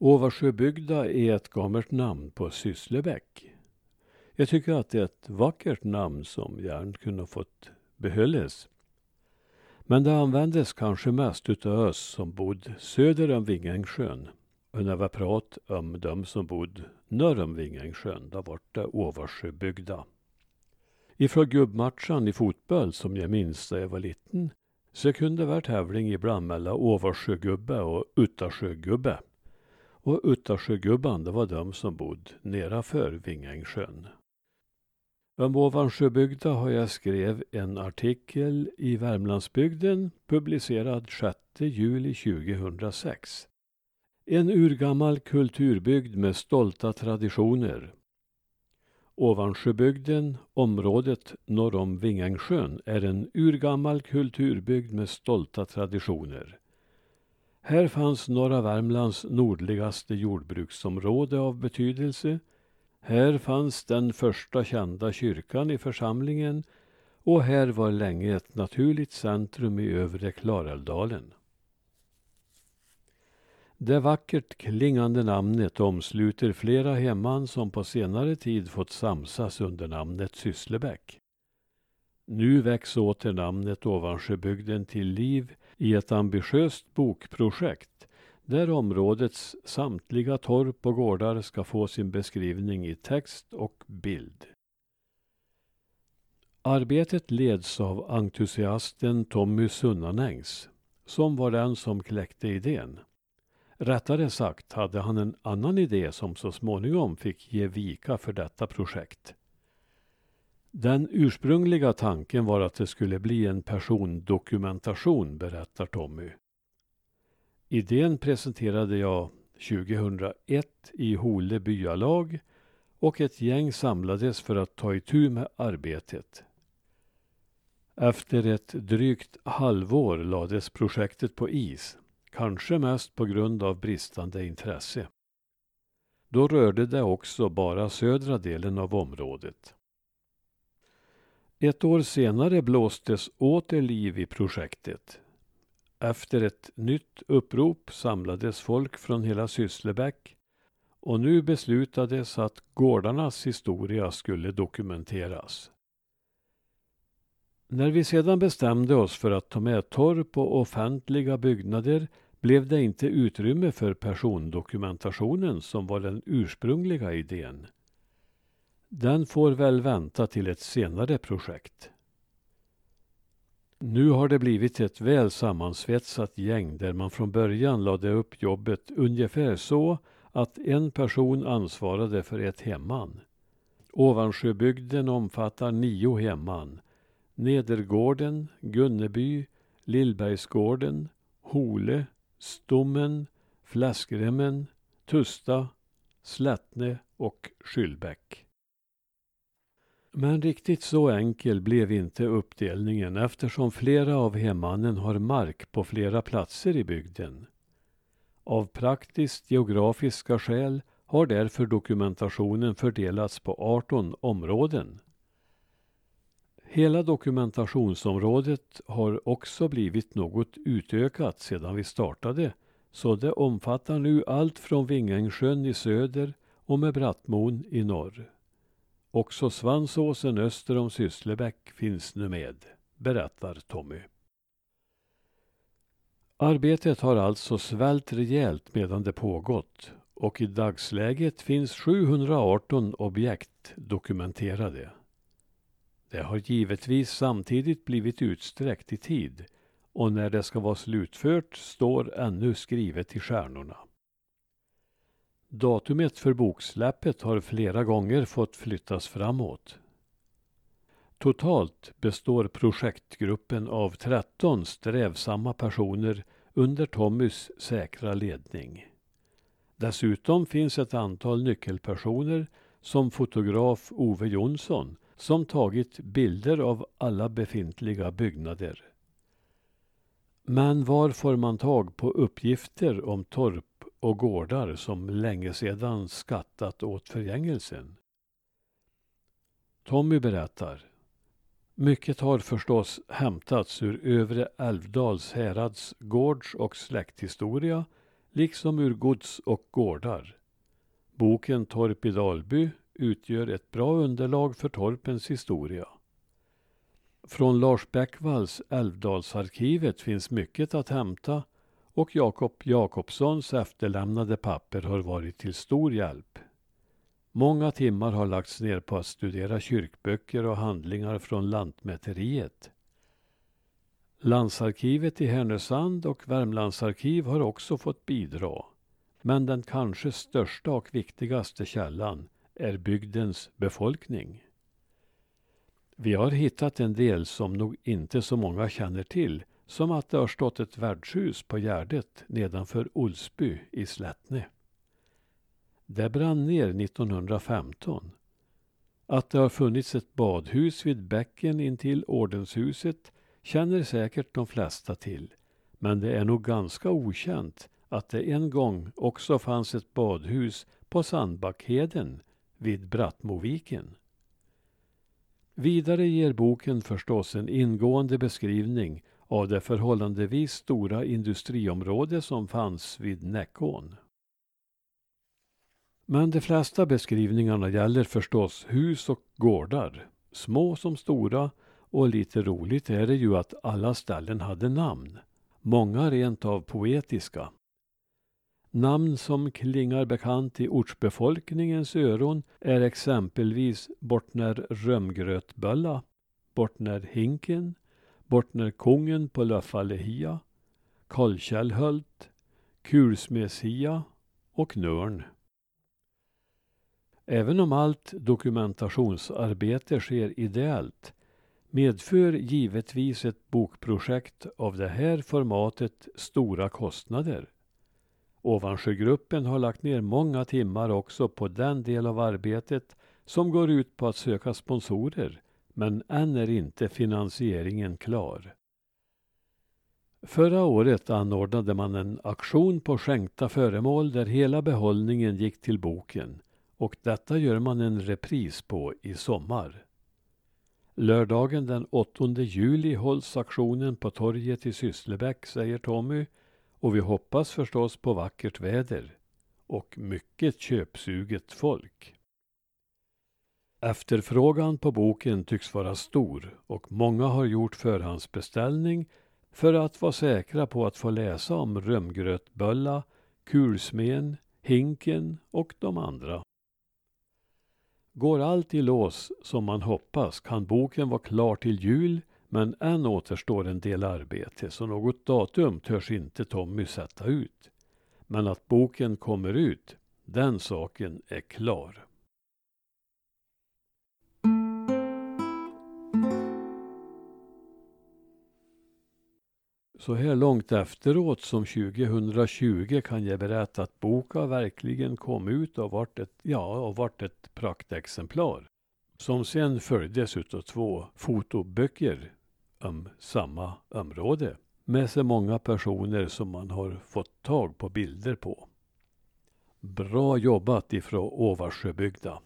Oversjöbygda är ett gammalt namn på Sysslebäck. Jag tycker att det är ett vackert namn som gärna kunde fått behållas. Men det användes kanske mest utav oss som bodde söder om Vingängssjön. Och när vi pratade om de som bodde norr om Vingängssjön, då vart det Oversjöbygda. Ifrån gubbmatchen i fotboll som jag minns när jag var liten så kunde det vara tävling ibland mellan Oversjögubbe och Uttarsjögubbe. Och Uttarsjögubban, det var de som bodde nedanför Vingängsjön. Om Ovansjöbygda har jag skrev en artikel i Värmlandsbygden publicerad 6 juli 2006. En urgammal kulturbygd med stolta traditioner. Ovansjöbygden, området norr om Vingängsjön är en urgammal kulturbygd med stolta traditioner. Här fanns norra Värmlands nordligaste jordbruksområde av betydelse. Här fanns den första kända kyrkan i församlingen och här var länge ett naturligt centrum i övre Klarälvdalen. Det vackert klingande namnet omsluter flera hemman som på senare tid fått samsas under namnet Sysslebäck. Nu väcks åter namnet Ovansjöbygden till liv i ett ambitiöst bokprojekt där områdets samtliga torp och gårdar ska få sin beskrivning i text och bild. Arbetet leds av entusiasten Tommy Sunnanängs som var den som kläckte idén. Rättare sagt hade han en annan idé som så småningom fick ge vika för detta projekt. Den ursprungliga tanken var att det skulle bli en persondokumentation, berättar Tommy. Idén presenterade jag 2001 i Hole byalag och ett gäng samlades för att ta itu med arbetet. Efter ett drygt halvår lades projektet på is kanske mest på grund av bristande intresse. Då rörde det också bara södra delen av området. Ett år senare blåstes åter liv i projektet. Efter ett nytt upprop samlades folk från hela Sysslebäck och nu beslutades att gårdarnas historia skulle dokumenteras. När vi sedan bestämde oss för att ta med torp och offentliga byggnader blev det inte utrymme för persondokumentationen som var den ursprungliga idén. Den får väl vänta till ett senare projekt. Nu har det blivit ett väl sammansvetsat gäng där man från början lade upp jobbet ungefär så att en person ansvarade för ett hemman. Ovansjöbygden omfattar nio hemman. Nedergården, Gunneby, Lillbergsgården, Hole, Stommen, Fläskremmen, Tusta, Slättne och Skyllbäck. Men riktigt så enkel blev inte uppdelningen eftersom flera av hemmannen har mark på flera platser i bygden. Av praktiskt geografiska skäl har därför dokumentationen fördelats på 18 områden. Hela dokumentationsområdet har också blivit något utökat sedan vi startade så det omfattar nu allt från Vingängssjön i söder och med Brattmon i norr. Också Svansåsen öster om Sysslebäck finns nu med, berättar Tommy. Arbetet har alltså svällt rejält medan det pågått och i dagsläget finns 718 objekt dokumenterade. Det har givetvis samtidigt blivit utsträckt i tid och när det ska vara slutfört står ännu skrivet i stjärnorna. Datumet för boksläppet har flera gånger fått flyttas framåt. Totalt består projektgruppen av 13 strävsamma personer under Tommys säkra ledning. Dessutom finns ett antal nyckelpersoner som fotograf Ove Jonsson som tagit bilder av alla befintliga byggnader. Men var får man tag på uppgifter om torp och gårdar som länge sedan skattat åt förgängelsen? Tommy berättar. Mycket har förstås hämtats ur Övre Älvdals härads gårds och släkthistoria liksom ur gods och gårdar. Boken Torp i Dalby utgör ett bra underlag för torpens historia. Från Lars Bäckvalls Älvdalsarkivet finns mycket att hämta och Jakob Jakobssons efterlämnade papper har varit till stor hjälp. Många timmar har lagts ner på att studera kyrkböcker och handlingar från Lantmäteriet. Landsarkivet i Härnösand och Värmlandsarkiv har också fått bidra. Men den kanske största och viktigaste källan är bygdens befolkning. Vi har hittat en del som nog inte så många känner till, som att det har stått ett värdshus på Gärdet nedanför Olsby i Slättne. Det brann ner 1915. Att det har funnits ett badhus vid bäcken intill ordenshuset känner säkert de flesta till. Men det är nog ganska okänt att det en gång också fanns ett badhus på Sandbackheden vid Brattmoviken. Vidare ger boken förstås en ingående beskrivning av det förhållandevis stora industriområde som fanns vid Näckån. Men de flesta beskrivningarna gäller förstås hus och gårdar, små som stora och lite roligt är det ju att alla ställen hade namn. Många rent av poetiska. Namn som klingar bekant i ortsbefolkningens öron är exempelvis Bortner Römgrötbölla, Bortner Hinken, Bortner Kungen på Löffallehia, Kallkällhult, Kulsmedshia och Nörn. Även om allt dokumentationsarbete sker ideellt medför givetvis ett bokprojekt av det här formatet stora kostnader. Ovansjögruppen har lagt ner många timmar också på den del av arbetet som går ut på att söka sponsorer, men än är inte finansieringen klar. Förra året anordnade man en auktion på skänkta föremål där hela behållningen gick till boken och detta gör man en repris på i sommar. Lördagen den 8 juli hålls aktionen på torget i Sysslebäck, säger Tommy. Och vi hoppas förstås på vackert väder. Och mycket köpsuget folk. Efterfrågan på boken tycks vara stor och många har gjort förhandsbeställning för att vara säkra på att få läsa om Römgrötbölla, Kulsmen, Hinken och de andra. Går allt i lås som man hoppas kan boken vara klar till jul men än återstår en del arbete så något datum törs inte Tommy sätta ut. Men att boken kommer ut, den saken är klar. Så här långt efteråt som 2020 kan jag berätta att boken verkligen kom ut och vart ett, ja, och vart ett praktexemplar. Som sen följdes utav två fotoböcker om samma område. Med så många personer som man har fått tag på bilder på. Bra jobbat ifrån Ovarsjöbygda!